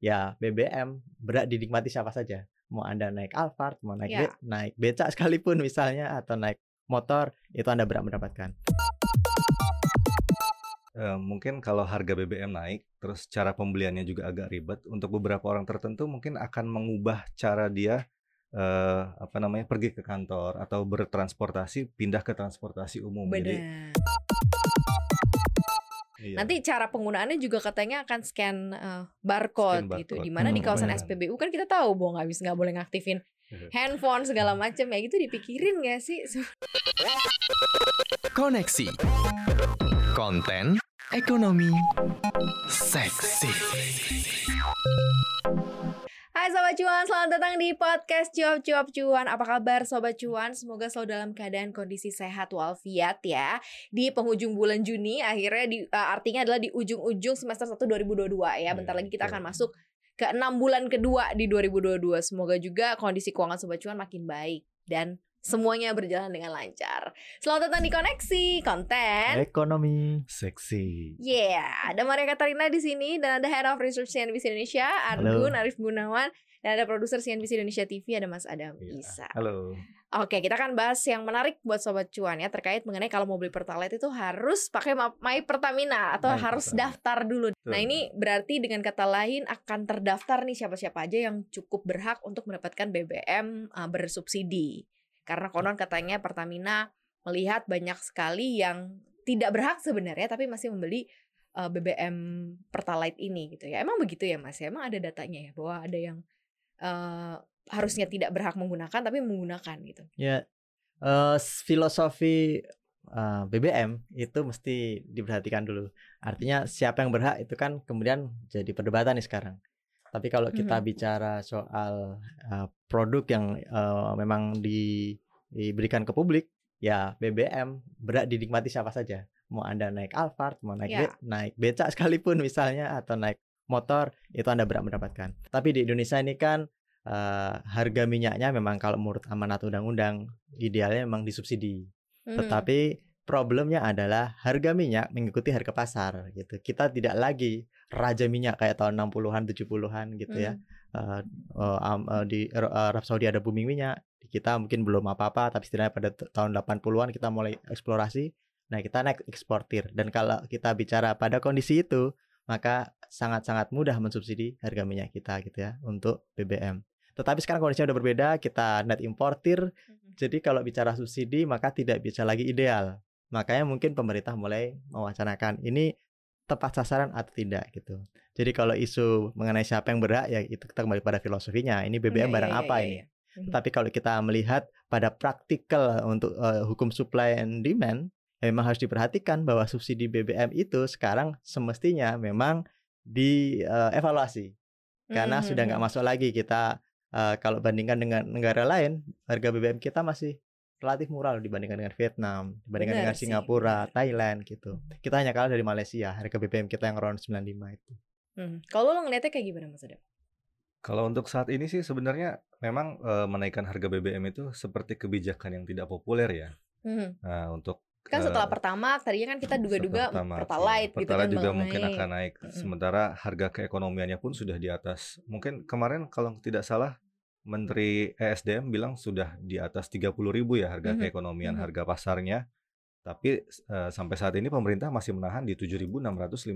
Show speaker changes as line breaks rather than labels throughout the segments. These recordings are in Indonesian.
ya BBM berat dinikmati siapa saja. Mau Anda naik Alphard, mau naik
Ya.
be- naik becak sekalipun misalnya atau naik motor, itu Anda berat mendapatkan.
Eh, mungkin kalau harga BBM naik, terus cara pembeliannya juga agak ribet. Untuk beberapa orang tertentu mungkin akan mengubah cara dia eh, apa namanya pergi ke kantor atau bertransportasi pindah ke transportasi umum. Jadi,
Benar.
Iya.
Nanti cara penggunaannya juga katanya akan scan eh, barcode,
Scan
gitu.
barcode.
Di mana di
Hmm,
kawasan
benar.
SPBU kan kita tahu bahwa nggak bisa nggak boleh ngaktifin
Iya.
handphone segala macam ya gitu dipikirin gak sih?
Koneksi Konten Ekonomi Seksi
Sobat Cuan, selamat datang di podcast Cuap Cuap Cuan. Apa kabar Sobat Cuan? Semoga selalu dalam keadaan kondisi sehat walafiat ya. Di penghujung bulan Juni akhirnya di, eh, artinya adalah di ujung-ujung semester 1 2022 ya. Bentar
Iya,
lagi kita akan masuk ke 6 bulan kedua di 2022 Semoga juga kondisi keuangan Sobat Cuan makin baik Dan semuanya berjalan dengan lancar Selamat datang di Koneksi Konten
Ekonomi.
seksi.
Yeah, ada Maria Katarina di sini dan ada Head of Research CNBC Indonesia, Argun Arif Gunawan, dan ada produser CNBC Indonesia TV ada Mas Adam
Iya.
Isa.
Halo.
Oke, kita akan bahas yang menarik buat sobat cuan ya terkait mengenai kalau mau beli Pertalite itu harus pakai My Pertamina atau
My
harus
Pertamina.
daftar dulu.
Betul.
Nah, ini berarti dengan kata lain akan terdaftar nih siapa-siapa aja yang cukup berhak untuk mendapatkan BBM uh, bersubsidi. Karena konon katanya Pertamina melihat banyak sekali yang tidak berhak sebenarnya tapi masih membeli uh, BBM Pertalite ini gitu ya. Emang begitu ya Mas? ya? Emang ada datanya ya bahwa ada yang uh, harusnya tidak berhak menggunakan tapi menggunakan gitu.
Ya, eh, s- filosofi eh, BBM itu mesti diperhatikan dulu. Artinya siapa yang berhak itu kan kemudian jadi perdebatan nih sekarang. Tapi kalau kita
Mhm.
bicara soal eh, produk yang eh, memang di- diberikan ke publik, ya BBM berat dinikmati siapa saja. Mau Anda naik Alphard, mau naik
Ya.
be- naik becak sekalipun misalnya atau naik motor, itu Anda berat mendapatkan. Tapi di Indonesia ini kan eh, harga minyaknya memang kalau menurut amanat undang-undang idealnya memang disubsidi.
Hmm.
Tetapi problemnya adalah harga minyak mengikuti harga pasar gitu. Kita tidak lagi raja minyak kayak tahun 60-an, 70-an gitu ya.
Hmm.
Eh, am- eh, di Ero- eh, Arab Saudi ada booming minyak. Di kita mungkin belum apa-apa tapi setidaknya pada tahun 80-an kita mulai eksplorasi. Nah, kita naik eksportir dan kalau kita bicara pada kondisi itu, maka sangat-sangat mudah mensubsidi harga minyak kita gitu ya untuk BBM. Tetapi sekarang kondisinya udah berbeda, kita net importir
Hmm.
jadi kalau bicara subsidi maka tidak bisa lagi ideal. Makanya mungkin pemerintah mulai mewacanakan ini tepat sasaran atau tidak gitu. Jadi kalau isu mengenai siapa yang berhak ya itu kita kembali pada filosofinya. Ini BBM
Iya,
barang
iya,
apa
iya,
ini?
Mhm.
Tapi kalau kita melihat pada praktikal untuk eh, hukum supply and demand, ya memang harus diperhatikan bahwa subsidi BBM itu sekarang semestinya memang dievaluasi karena
Mhm,
sudah nggak
mhm.
masuk lagi kita eh, kalau bandingkan dengan negara lain harga BBM kita masih relatif murah loh dibandingkan dengan Vietnam, dibandingkan
Benar
dengan
sih,
Singapura. Thailand gitu. Kita hanya kalah dari Malaysia, harga BBM kita yang around 95 itu.
Hmm. Kalau lo ngeliatnya kayak gimana Mas Adam?
Kalau untuk saat ini sih sebenarnya memang eh, menaikkan harga BBM itu seperti kebijakan yang tidak populer ya.
Hmm.
Nah, untuk
Kan setelah pertama tadinya kan kita duga-duga Pertalite
ya.
gitu
Pertalite
kan
juga mungkin
naik.
akan naik.
Mm-mm.
Sementara harga keekonomiannya pun sudah di atas. Mungkin kemarin kalau tidak salah Menteri ESDM bilang sudah di atas 30.000 ya harga
Mhm,
keekonomian,
mhm.
harga pasarnya. Tapi eh, sampai saat ini pemerintah masih menahan di 7.650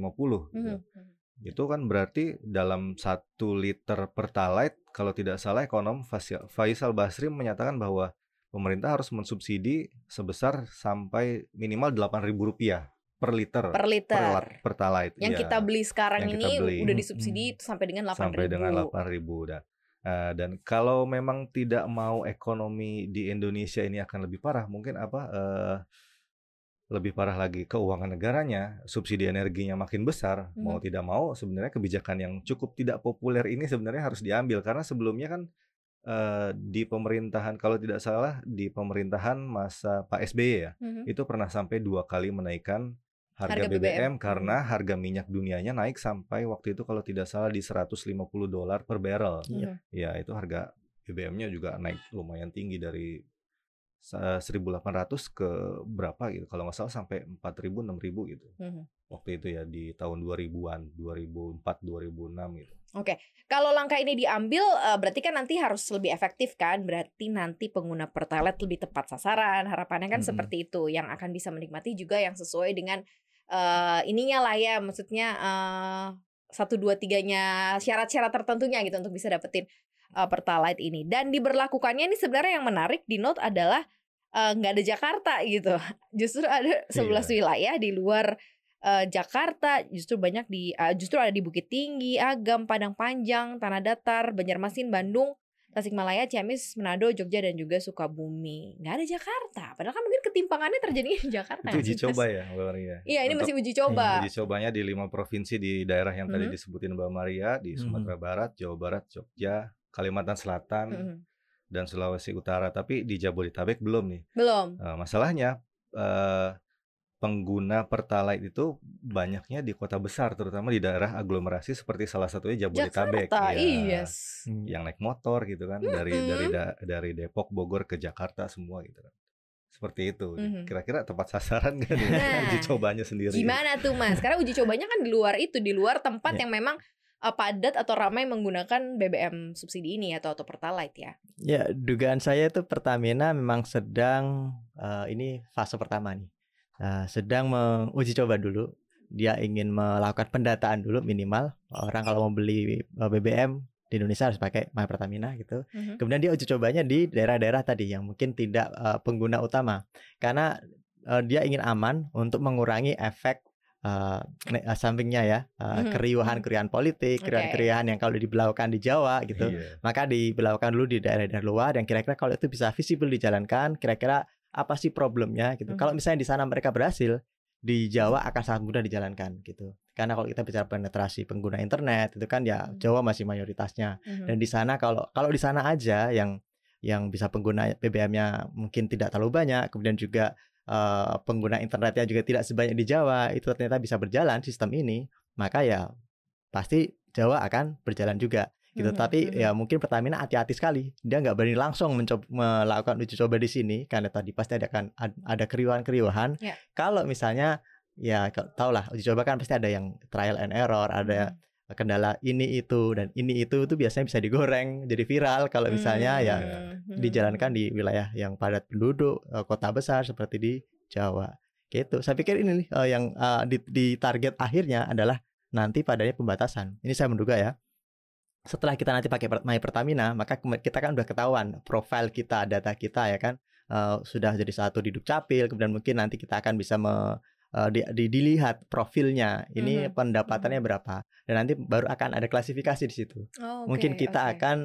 gitu.
Mhm.
Itu kan berarti dalam satu liter Pertalite kalau tidak salah ekonom Faisal Basri menyatakan bahwa pemerintah harus mensubsidi sebesar sampai minimal Rp8.000 per liter
Per liter.
lat- Pertalite.
Yang
Iya,
kita beli sekarang
Yang
ini
beli.
udah disubsidi
Hmm.
itu sampai dengan 8
sampai dengan 8.000. Eh, dan kalau memang tidak mau ekonomi di Indonesia ini akan lebih parah, mungkin apa eh, lebih parah lagi keuangan negaranya, subsidi energinya makin besar, mau
Mhm.
tidak mau sebenarnya kebijakan yang cukup tidak populer ini sebenarnya harus diambil karena sebelumnya kan eh, di pemerintahan kalau tidak salah di pemerintahan masa Pak SBY ya
Mhm.
itu pernah sampai dua kali menaikkan harga,
Harga
BBM,
BBM.
karena harga minyak dunianya naik sampai waktu itu kalau tidak salah di 150 dolar per barrel.
Iya.
Ya, itu harga BBM-nya juga naik lumayan tinggi dari Sa- 1.800 ke berapa gitu kalau nggak salah sampai 4.000 6.000 gitu
Mhm.
waktu itu ya di tahun 2000-an 2004 2006 gitu
Kalau langkah ini diambil eh, berarti kan nanti harus lebih efektif kan? Berarti nanti pengguna pertalite lebih tepat sasaran. Harapannya kan
Mm-mm.
seperti itu yang akan bisa menikmati juga yang sesuai dengan eh, ininya lah ya, maksudnya satu dua tiganya syarat-syarat tertentunya gitu untuk bisa dapetin eh, pertalite ini. Dan diberlakukannya ini sebenarnya yang menarik di note adalah nggak ada Jakarta gitu. Justru ada 11 wilayah di luar eh, Jakarta justru banyak di eh, justru ada di Bukit Tinggi, Agam, Padang Panjang, Tanah Datar, Banjarmasin, Bandung, Tasikmalaya, Ciamis, Manado, Jogja dan juga Sukabumi. Nggak ada Jakarta. Padahal kan mungkin ketimpangannya terjadi di Jakarta.
itu
nggak
uji coba ya Mbak Maria
Iya, ini
Untuk
masih uji coba.
uji cobanya di lima provinsi di daerah yang tadi
Mhm.
disebutin Mbak Maria di Sumatera Barat Jawa Barat Jogja Kalimantan Selatan
Mhm.
dan Sulawesi Utara tapi di Jabodetabek belum nih
Belum.
Eh, masalahnya eh, pengguna pertalite itu banyaknya di kota besar terutama di daerah aglomerasi seperti salah satunya Jabodetabek
Jakarta,
ya.
yes.
Hmm.
yang naik motor gitu kan dari dari
Mm-mm.
da- dari Depok Bogor ke Jakarta semua gitu kan seperti itu
Mhm.
kira-kira tepat sasaran nih
Nah,
uji cobanya sendiri
Gimana tuh Mas? Karena uji cobanya kan di luar itu, di luar tempat
Ya.
yang memang eh, padat atau ramai menggunakan BBM subsidi ini atau atau pertalite ya.
Ya, dugaan saya itu Pertamina memang sedang eh, ini fase pertama nih. Eh, sedang menguji coba dulu. Dia ingin melakukan pendataan dulu minimal orang kalau mau beli eh, BBM di Indonesia harus pakai My Pertamina gitu.
Mhm.
Kemudian dia uji cobanya di daerah-daerah tadi yang mungkin tidak eh, pengguna utama. Karena eh, dia ingin aman untuk mengurangi efek ne- eh, sampingnya ya, eh,
Mhm,
keriuhan-keriuhan politik,
Oke.
keriuhan-keriuhan yang kalau diberlakukan di Jawa gitu
Iya.
maka diberlakukan dulu di daerah-daerah luar dan kira-kira kalau itu bisa visible dijalankan kira-kira apa sih problemnya gitu.
Mhm.
kalau misalnya di sana mereka berhasil di Jawa akan sangat mudah dijalankan gitu. Karena kalau kita bicara penetrasi pengguna internet itu kan ya
Mhm.
Jawa masih mayoritasnya. Dan di sana kalau kalau di sana aja yang yang bisa pengguna BBM-nya mungkin tidak terlalu banyak kemudian juga eh, pengguna internetnya juga tidak sebanyak di Jawa itu ternyata bisa berjalan sistem ini maka ya pasti Jawa akan berjalan juga gitu
Mhm,
tapi
mhm.
ya mungkin Pertamina hati-hati sekali dia nggak berani langsung mencoba melakukan uji coba di sini karena tadi pasti ada kan ad- ada keriuhan-keriuhan
Ya.
kalau misalnya ya tau lah uji coba kan pasti ada yang trial and error ada
Mhm.
kendala ini itu dan ini itu itu biasanya bisa digoreng jadi viral kalau misalnya ya
Mhm.
dijalankan di wilayah yang padat penduduk eh, kota besar seperti di Jawa gitu saya pikir ini nih eh, yang eh, di, di target akhirnya adalah nanti padanya pembatasan ini saya menduga ya setelah kita nanti pakai My Pertamina maka kita kan udah ketahuan profil kita data kita ya kan eh, sudah jadi satu di Dukcapil kemudian mungkin nanti kita akan bisa me, eh, di, di- dilihat profilnya ini
Mhm.
pendapatannya berapa dan nanti baru akan ada klasifikasi di situ
Oh,
mungkin
oke,
kita
oke.
akan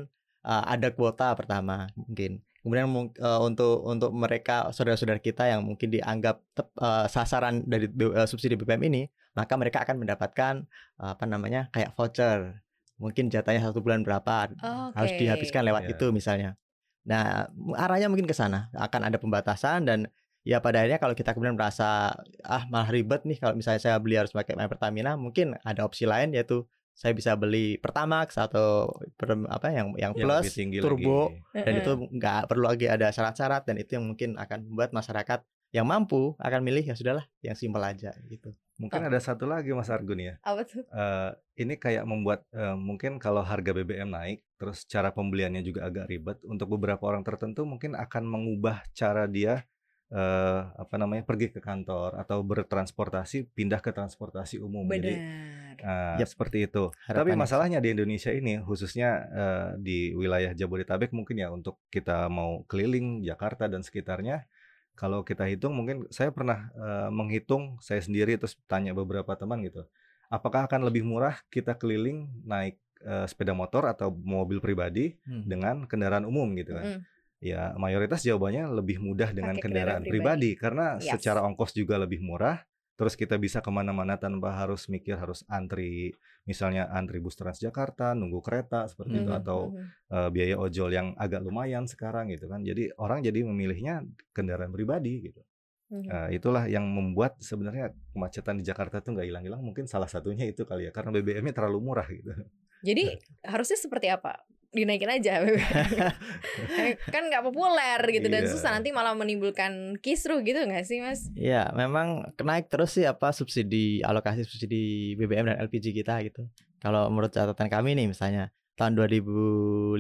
uh, ada kuota pertama mungkin kemudian uh, untuk untuk mereka saudara-saudara kita yang mungkin dianggap tep- uh, sasaran dari uh, subsidi BBM ini maka mereka akan mendapatkan uh, apa namanya kayak voucher mungkin jatahnya satu bulan berapa harus
Oke.
dihabiskan lewat
Iya.
itu misalnya nah arahnya mungkin ke sana akan ada pembatasan dan ya pada akhirnya kalau kita kemudian merasa ah malah ribet nih kalau misalnya saya beli harus pakai My Pertamina mungkin ada opsi lain yaitu saya bisa beli Pertamax atau per- apa yang yang
Yang
plus
lebih tinggi
turbo
lagi.
dan itu nggak perlu lagi ada syarat-syarat dan itu yang mungkin akan membuat masyarakat yang mampu akan milih ya sudahlah yang simpel aja gitu.
mungkin
Oh.
ada satu lagi Mas Argun ya
apa tuh?
Eh, ini kayak membuat eh, mungkin kalau harga BBM naik, terus cara pembeliannya juga agak ribet. Untuk beberapa orang tertentu mungkin akan mengubah cara dia eh, apa namanya pergi ke kantor atau bertransportasi, pindah ke transportasi umum. Jadi
Benar.
eh,
Yap.
seperti itu. Tapi
Harapannya.
masalahnya di Indonesia ini, khususnya eh, di wilayah Jabodetabek mungkin ya untuk kita mau keliling Jakarta dan sekitarnya, kalau kita hitung mungkin saya pernah eh, menghitung saya sendiri terus tanya beberapa teman gitu, apakah akan lebih murah kita keliling naik eh, sepeda motor atau mobil pribadi
Hmm.
dengan kendaraan umum gitu kan?
Mm-mm.
Ya mayoritas jawabannya lebih mudah dengan
Pakai
kendaraan
kendaraan
pribadi, karena
Yes.
secara ongkos juga lebih murah. Terus kita bisa ke mana-mana tanpa harus mikir harus antri, misalnya antri bus Transjakarta, nunggu kereta seperti itu
Mhm,
atau
mhm.
eh, biaya ojol yang agak lumayan sekarang gitu kan. Jadi orang jadi memilihnya kendaraan pribadi gitu.
Mhm.
Nah, itulah yang membuat sebenarnya kemacetan di Jakarta tuh nggak hilang-hilang. Mungkin salah satunya itu kali ya, karena BBM-nya terlalu murah gitu.
Jadi harusnya seperti apa dinaikin aja kan nggak populer gitu dan
Iya.
susah nanti malah menimbulkan kisruh gitu nggak sih mas?
Iya, memang naik terus sih apa subsidi alokasi subsidi BBM dan LPG kita gitu. Kalau menurut catatan kami nih misalnya tahun 2015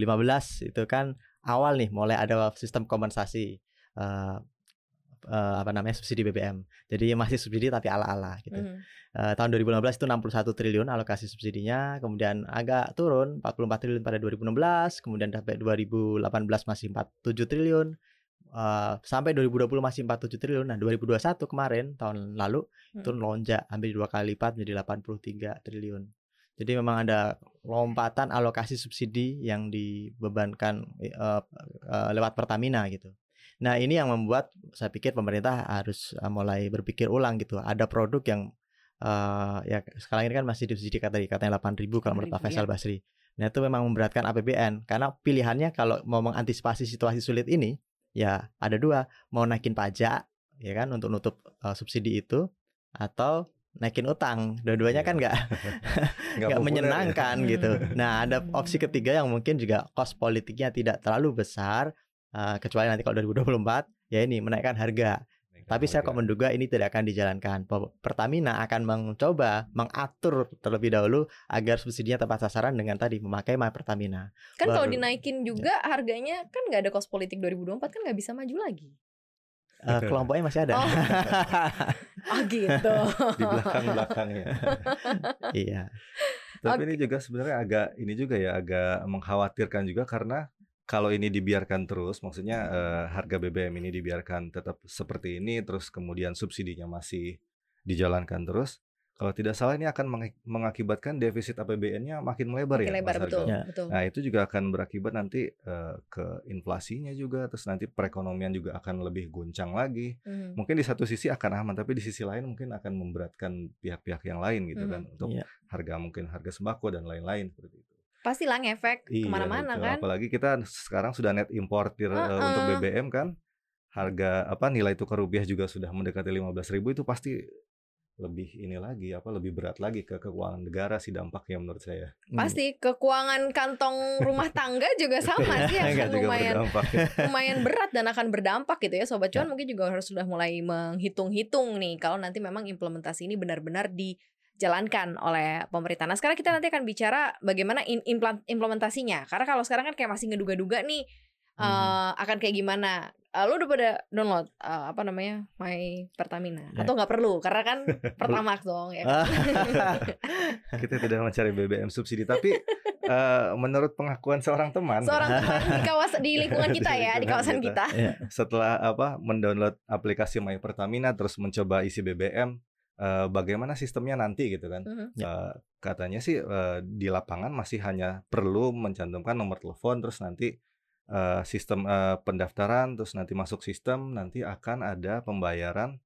itu kan awal nih mulai ada sistem kompensasi eh eh, apa namanya subsidi BBM. Jadi masih subsidi tapi ala-ala gitu.
Mhm.
Eh, tahun 2015 itu 61 triliun alokasi subsidinya, kemudian agak turun 44 triliun pada 2016, kemudian sampai 2018 masih 47 triliun. eh, sampai 2020 masih 47 triliun. Nah, 2021 kemarin tahun lalu itu
Hmm.
lonjak hampir dua kali lipat menjadi 83 triliun. Jadi memang ada lompatan alokasi subsidi yang dibebankan eh, eh, lewat Pertamina gitu. Nah, ini yang membuat saya pikir pemerintah harus eh, mulai berpikir ulang gitu. Ada produk yang eh, ya sekarang ini kan masih disubsidi kata katanya 8.000 kalau menurut Pak
8.000,
Faisal Basri. Nah, itu memang memberatkan APBN karena pilihannya kalau mau mengantisipasi situasi sulit ini ya ada dua, mau naikin pajak ya kan untuk nutup eh, subsidi itu atau naikin utang. Dua-duanya kan nggak
Nggak
nggak
populer ya.
menyenangkan gitu. Nah, ada opsi ketiga yang mungkin juga cost politiknya tidak terlalu besar eh, kecuali nanti kalau 2024 ya ini menaikkan harga. Tapi saya kok menduga ini tidak akan dijalankan. Pe- Pertamina akan mencoba mengatur terlebih dahulu agar subsidinya tepat sasaran dengan tadi memakai My Pertamina.
Kan kalau
Baru.
dinaikin juga harganya kan nggak ada kos politik 2024 kan nggak bisa maju lagi.
Eh, kelompoknya masih ada.
Oh. Oh gitu.
di belakang-belakangnya.
iya.
Tapi ini juga sebenarnya agak ini juga ya agak mengkhawatirkan juga karena kalau ini dibiarkan terus, maksudnya eh, harga BBM ini dibiarkan tetap seperti ini, terus kemudian subsidinya masih dijalankan terus. Kalau tidak salah ini akan meng- mengakibatkan defisit APBN-nya makin melebar
Makin
ya,
lebar
Mas
betul?
Ya.
betul.
Nah itu juga akan berakibat nanti eh, ke inflasinya juga, terus nanti perekonomian juga akan lebih guncang lagi.
Mhm.
Mungkin di satu sisi akan aman, tapi di sisi lain mungkin akan memberatkan pihak-pihak yang lain gitu
Mhm.
kan, untuk
Iya.
harga mungkin harga sembako dan lain-lain seperti.
Pastilah ngefek
Iya,
ke
mana-mana
kan.
Apalagi kita sekarang sudah net importir eh,
Heeh.
untuk BBM kan, harga apa nilai tukar rupiah juga sudah mendekati 15.000 itu pasti lebih ini lagi apa lebih berat lagi ke keuangan negara sih dampaknya menurut saya.
Hmm.
Pasti keuangan kantong rumah tangga juga sama sih akan lumayan
berdampak.
lumayan berat dan akan berdampak gitu ya sobat
Ya.
cuan mungkin juga harus sudah mulai menghitung-hitung nih kalau nanti memang implementasi ini benar-benar dijalankan oleh pemerintah. Nah sekarang kita nanti akan bicara bagaimana in- implementasinya karena kalau sekarang kan kayak masih ngeduga-duga nih
Hmm.
akan kayak gimana. Eh, lu udah pada download eh, apa namanya My Pertamina
Ya.
atau nggak perlu karena kan Pertamax dong ya. kan?
kita tidak mencari BBM subsidi tapi eh, menurut pengakuan seorang teman
Seorang teman di kawasan di lingkungan kita
Di
ya di kawasan
kita.
kita.
setelah apa mendownload aplikasi My Pertamina terus mencoba isi BBM eh, bagaimana sistemnya nanti gitu kan
Mhm.
Eh, katanya sih eh, di lapangan masih hanya perlu mencantumkan nomor telepon terus nanti eh, sistem eh, pendaftaran terus nanti masuk sistem nanti akan ada pembayaran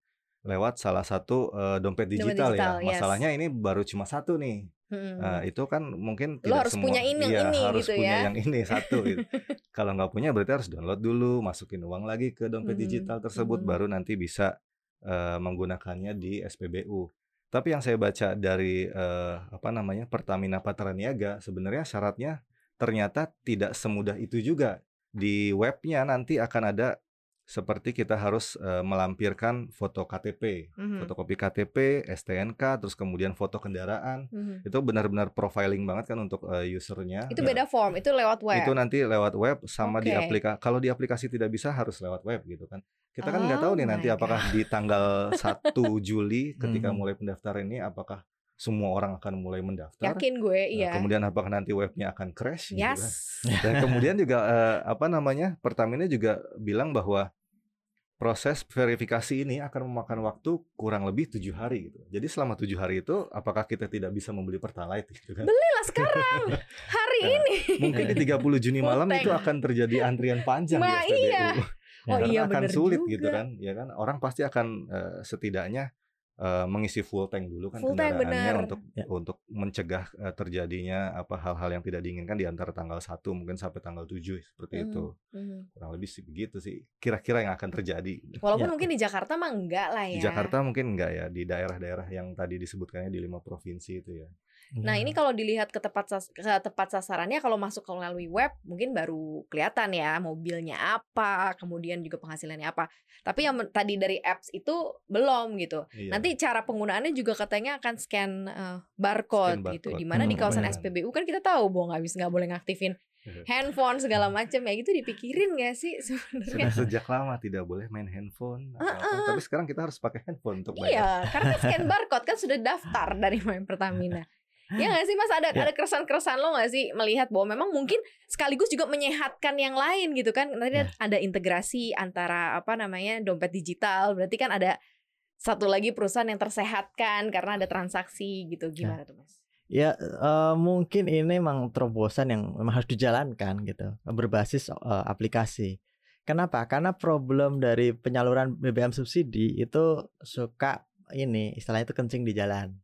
lewat salah satu eh, dompet
Dompet
digital,
digital,
ya
yes.
masalahnya ini baru cuma satu nih
Mhm.
Nah, itu kan mungkin
Lo
tidak
harus
semua
punya ini,
iya,
ini
harus
gitu
punya
ya.
yang ini satu gitu. Kalau nggak punya berarti harus download dulu, masukin uang lagi ke dompet
Mhm,
digital tersebut
mhm.
baru nanti bisa eh, menggunakannya di SPBU. Tapi yang saya baca dari eh, apa namanya Pertamina Patraniaga sebenarnya syaratnya ternyata tidak semudah itu juga. Di webnya nanti akan ada seperti kita harus eh, melampirkan foto KTP,
Mhm.
fotokopi KTP, STNK, terus kemudian foto kendaraan
Mhm.
itu benar-benar profiling banget kan untuk eh, usernya.
Itu
Nah,
beda form, itu lewat web.
Itu nanti lewat web sama di
Oke.
aplikasi. Kalau di aplikasi tidak bisa harus lewat web gitu kan. Kita kan nggak tahu
Oh
nih nanti
my
apakah di tanggal 1 Juli ketika
Mhm.
mulai pendaftaran ini apakah semua orang akan mulai mendaftar.
Yakin gue,
Nah,
iya.
kemudian apakah nanti webnya akan crash gitu kan.
yes.
Dan kemudian juga eh, apa namanya? Pertamina juga bilang bahwa proses verifikasi ini akan memakan waktu kurang lebih tujuh hari gitu. Jadi selama tujuh hari itu, apakah kita tidak bisa membeli pertalite gitu kan?
Belilah sekarang. Hari
Nah,
ini.
Mungkin di 30 Juni malam
Full
itu akan terjadi antrian panjang
Nah,
di SPBU.
iya. Oh
Karena
iya
akan sulit
juga.
gitu kan, ya kan? Orang pasti akan eh, setidaknya eh, mengisi full tank dulu kan
Full tank,
kendaraannya
benar.
untuk
Ya.
untuk mencegah eh, terjadinya apa hal-hal yang tidak diinginkan di antara tanggal 1 mungkin sampai tanggal 7 seperti
Mhm.
itu.
Mhm.
Kurang lebih sih begitu sih. Kira-kira yang akan terjadi.
Walaupun
Ya.
mungkin di Jakarta mah enggak lah ya.
Di Jakarta mungkin enggak ya, di daerah-daerah yang tadi disebutkannya di lima provinsi itu ya.
Nah,
Iya.
ini kalau dilihat ke tepat sas- ke tepat sasarannya kalau masuk melalui web mungkin baru kelihatan ya mobilnya apa, kemudian juga penghasilannya apa. Tapi yang tadi dari apps itu belum gitu.
Iya.
Nanti cara penggunaannya juga katanya akan scan eh, barcode,
Scan
gitu.
barcode.
Di mana di
Hmm,
kawasan
benar.
SPBU kan kita tahu bahwa nggak bisa nggak boleh ngaktifin
Iya.
handphone segala macam ya gitu dipikirin gak sih sebenarnya?
sudah sejak lama tidak boleh main handphone atau apa. tapi sekarang kita harus pakai handphone untuk bayar.
Iya, karena scan barcode kan sudah daftar dari main Pertamina. Ya nggak sih Mas ada
Ya.
ada keresahan-keresahan lo nggak sih melihat bahwa memang mungkin sekaligus juga menyehatkan yang lain gitu kan? Nanti
Ya.
ada integrasi antara apa namanya dompet digital, berarti kan ada satu lagi perusahaan yang tersehatkan karena ada transaksi gitu. Gimana tuh Mas?
Ya eh, mungkin ini memang terobosan yang memang harus dijalankan gitu berbasis eh, aplikasi. Kenapa? Karena problem dari penyaluran BBM subsidi itu suka ini istilahnya itu kencing di jalan.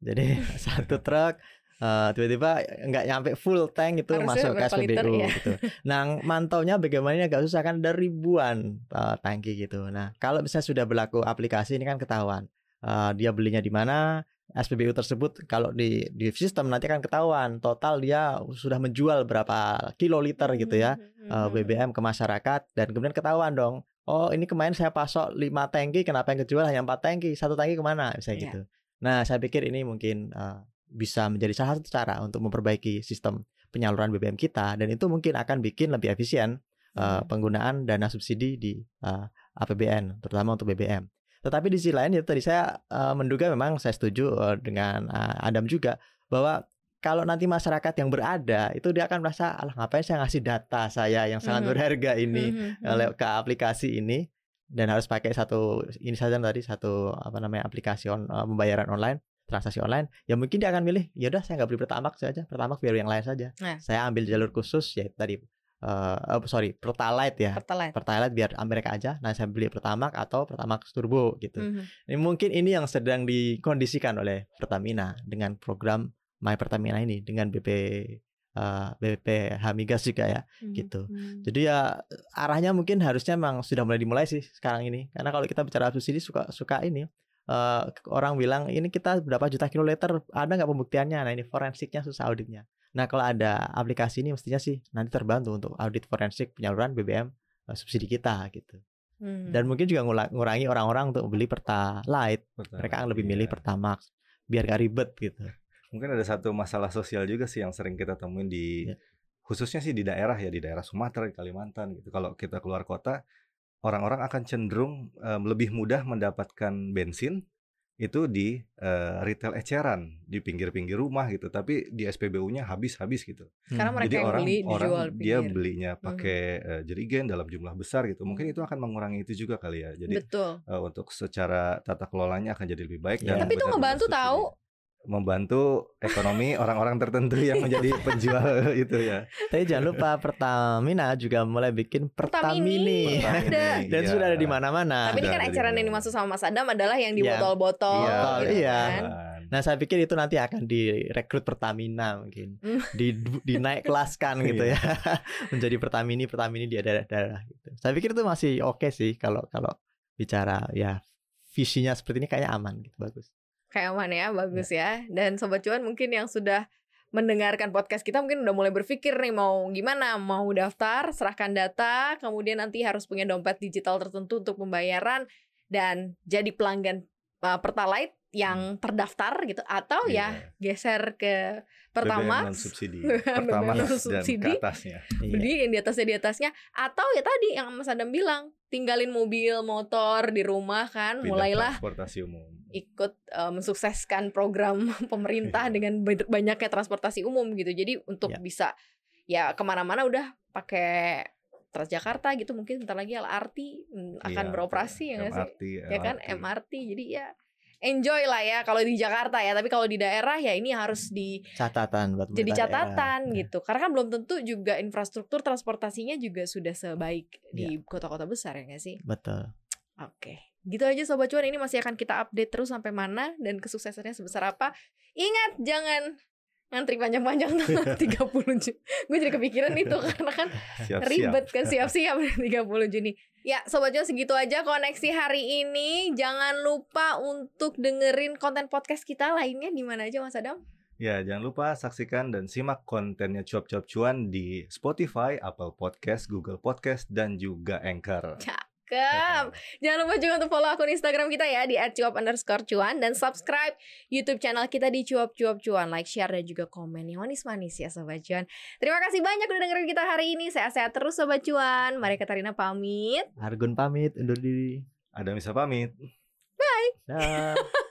Jadi satu truk eh, tiba-tiba nggak nyampe full tank itu
Harusnya
masuk ke
berapa liter,
SPBU
ya?
gitu. Nah mantaunya bagaimana ini agak susah kan ada ribuan eh, tangki gitu. Nah kalau misalnya sudah berlaku aplikasi ini kan ketahuan Eh, dia belinya di mana, SPBU tersebut kalau di di sistem nanti akan ketahuan total dia sudah menjual berapa kiloliter gitu ya
Hmm,
eh, BBM ke masyarakat dan kemudian ketahuan dong oh ini kemarin saya pasok 5 tangki kenapa yang kejual hanya 4 tangki satu tangki ke mana bisa
Iya.
gitu nah saya pikir ini mungkin eh, bisa menjadi salah satu cara untuk memperbaiki sistem penyaluran BBM kita dan itu mungkin akan bikin lebih efisien
Hmm.
penggunaan dana subsidi di eh, APBN terutama untuk BBM tetapi di sisi lain ya tadi saya eh, menduga memang saya setuju eh, dengan eh, Adam juga bahwa kalau nanti masyarakat yang berada itu dia akan merasa alah ngapain saya ngasih data saya yang sangat
Mhm.
berharga ini
Hmm, hmm,
ke aplikasi ini dan harus pakai satu ini saja tadi satu apa namanya aplikasi on, eh, pembayaran online transaksi online. Ya mungkin dia akan milih ya udah saya nggak beli pertamax saja pertamax biar yang lain saja.
Nah.
saya ambil jalur khusus ya tadi eh oh, sorry pertalite ya.
Pertalite.
pertalite biar mereka aja. Nah saya beli pertamax atau pertamax turbo gitu.
Hmm,
ini mungkin ini yang sedang dikondisikan oleh Pertamina dengan program My Pertamina ini dengan BP eh, BPH Migas juga ya
hmm,
gitu.
hmm.
Jadi ya arahnya mungkin harusnya memang sudah mulai dimulai sih sekarang ini. Karena kalau kita bicara subsidi suka suka ini eh, orang bilang ini kita berapa juta kiloliter ada nggak pembuktiannya? Nah ini forensiknya susah auditnya. Nah kalau ada aplikasi ini mestinya sih nanti terbantu untuk audit forensik penyaluran BBM eh, subsidi kita gitu.
Hmm.
Dan mungkin juga ngula- ngurangi orang-orang untuk beli pertalite. Mereka akan lebih milih
Iya.
pertamax biar gak ribet gitu.
Mungkin ada satu masalah sosial juga sih yang sering kita temuin di
Iya.
khususnya sih di daerah ya di daerah Sumatera di Kalimantan gitu. Kalau kita keluar kota, orang-orang akan cenderung em, lebih mudah mendapatkan bensin itu di eh, retail eceran di pinggir-pinggir rumah gitu. Tapi di SPBU-nya habis-habis gitu.
Karena
Hmm.
mereka
Jadi
yang
orang
beli
orang
dijual
dia
pinggir.
belinya pakai eh, jerigen dalam jumlah besar gitu. Mungkin
Hmm.
itu akan mengurangi itu juga kali ya. Jadi
Betul.
eh, untuk secara tata kelolanya akan jadi lebih baik
Iya.
dan
Tapi itu ngebantu tahu.
Membantu ekonomi orang-orang tertentu yang menjadi penjual itu ya.
Tapi jangan lupa Pertamina juga mulai bikin
Pertamini.
Pertamini. Dan
Iya.
sudah ada di mana-mana.
Tapi ini kan
di
yang dimaksud sama Mas Adam adalah yang di
Iya.
botol-botol
Iya,
gitu
iya.
kan.
Nah, saya pikir itu nanti akan direkrut Pertamina mungkin.
Hmm.
Di dinaik kelaskan gitu
Iya.
ya. Menjadi Pertamini, Pertamini di daerah-daerah gitu. Saya pikir itu masih oke sih kalau kalau bicara ya visinya seperti ini kayaknya aman gitu, bagus.
Kayak aman ya, bagus ya. Dan Sobat Cuan mungkin yang sudah mendengarkan podcast kita mungkin udah mulai berpikir nih mau gimana, mau daftar, serahkan data, kemudian nanti harus punya dompet digital tertentu untuk pembayaran dan jadi pelanggan uh, Pertalite yang terdaftar gitu atau ya
Iya.
geser ke Pertamax
subsidi,
BBM
Pertamax dan
non-subsidi.
ke atasnya.
Iya.
Jadi yang di atasnya di atasnya atau ya tadi yang Mas Adam bilang tinggalin mobil motor di rumah kan
Pindah
mulailah
transportasi umum.
Ikut eh, mensukseskan program pemerintah dengan ba- banyaknya transportasi umum gitu jadi untuk
Ya.
bisa ya ke mana-mana udah pakai Transjakarta gitu mungkin bentar lagi LRT mm, akan
Iya,
beroperasi ya nggak sih ya kan. MRT jadi ya enjoy lah ya kalau di Jakarta ya tapi kalau di daerah ya ini harus di
Catatan buat
jadi
pemerintah daerah.
catatan
Ya.
gitu karena kan belum tentu juga infrastruktur transportasinya juga sudah sebaik di
Iya.
kota-kota besar ya nggak sih
Betul.
Oke, gitu aja Sobat Cuan. Ini masih akan kita update terus sampai mana dan kesuksesannya sebesar apa. Ingat, jangan ngantri panjang-panjang tanggal 30 Juni. Gue jadi kepikiran itu karena kan
Siap-siap.
ribet kan siap-siap 30 Juni. Ya, Sobat Cuan segitu aja koneksi hari ini. Jangan lupa untuk dengerin konten podcast kita lainnya di mana aja Mas Adam?
Ya, jangan lupa saksikan dan simak kontennya Cuap-Cuap Cuan di Spotify, Apple Podcast, Google Podcast, dan juga Anchor.
Cakep. Jangan lupa juga untuk follow akun Instagram kita ya di @cuap underscore cuan dan subscribe YouTube channel kita di cuap cuap cuan. Like, share dan juga komen yang manis-manis ya Sobat Cuan. Terima kasih banyak udah dengerin kita hari ini. Sehat-sehat terus Sobat Cuan. Mari Katarina pamit.
Argun pamit undur diri.
Ada Misa pamit.
Dah.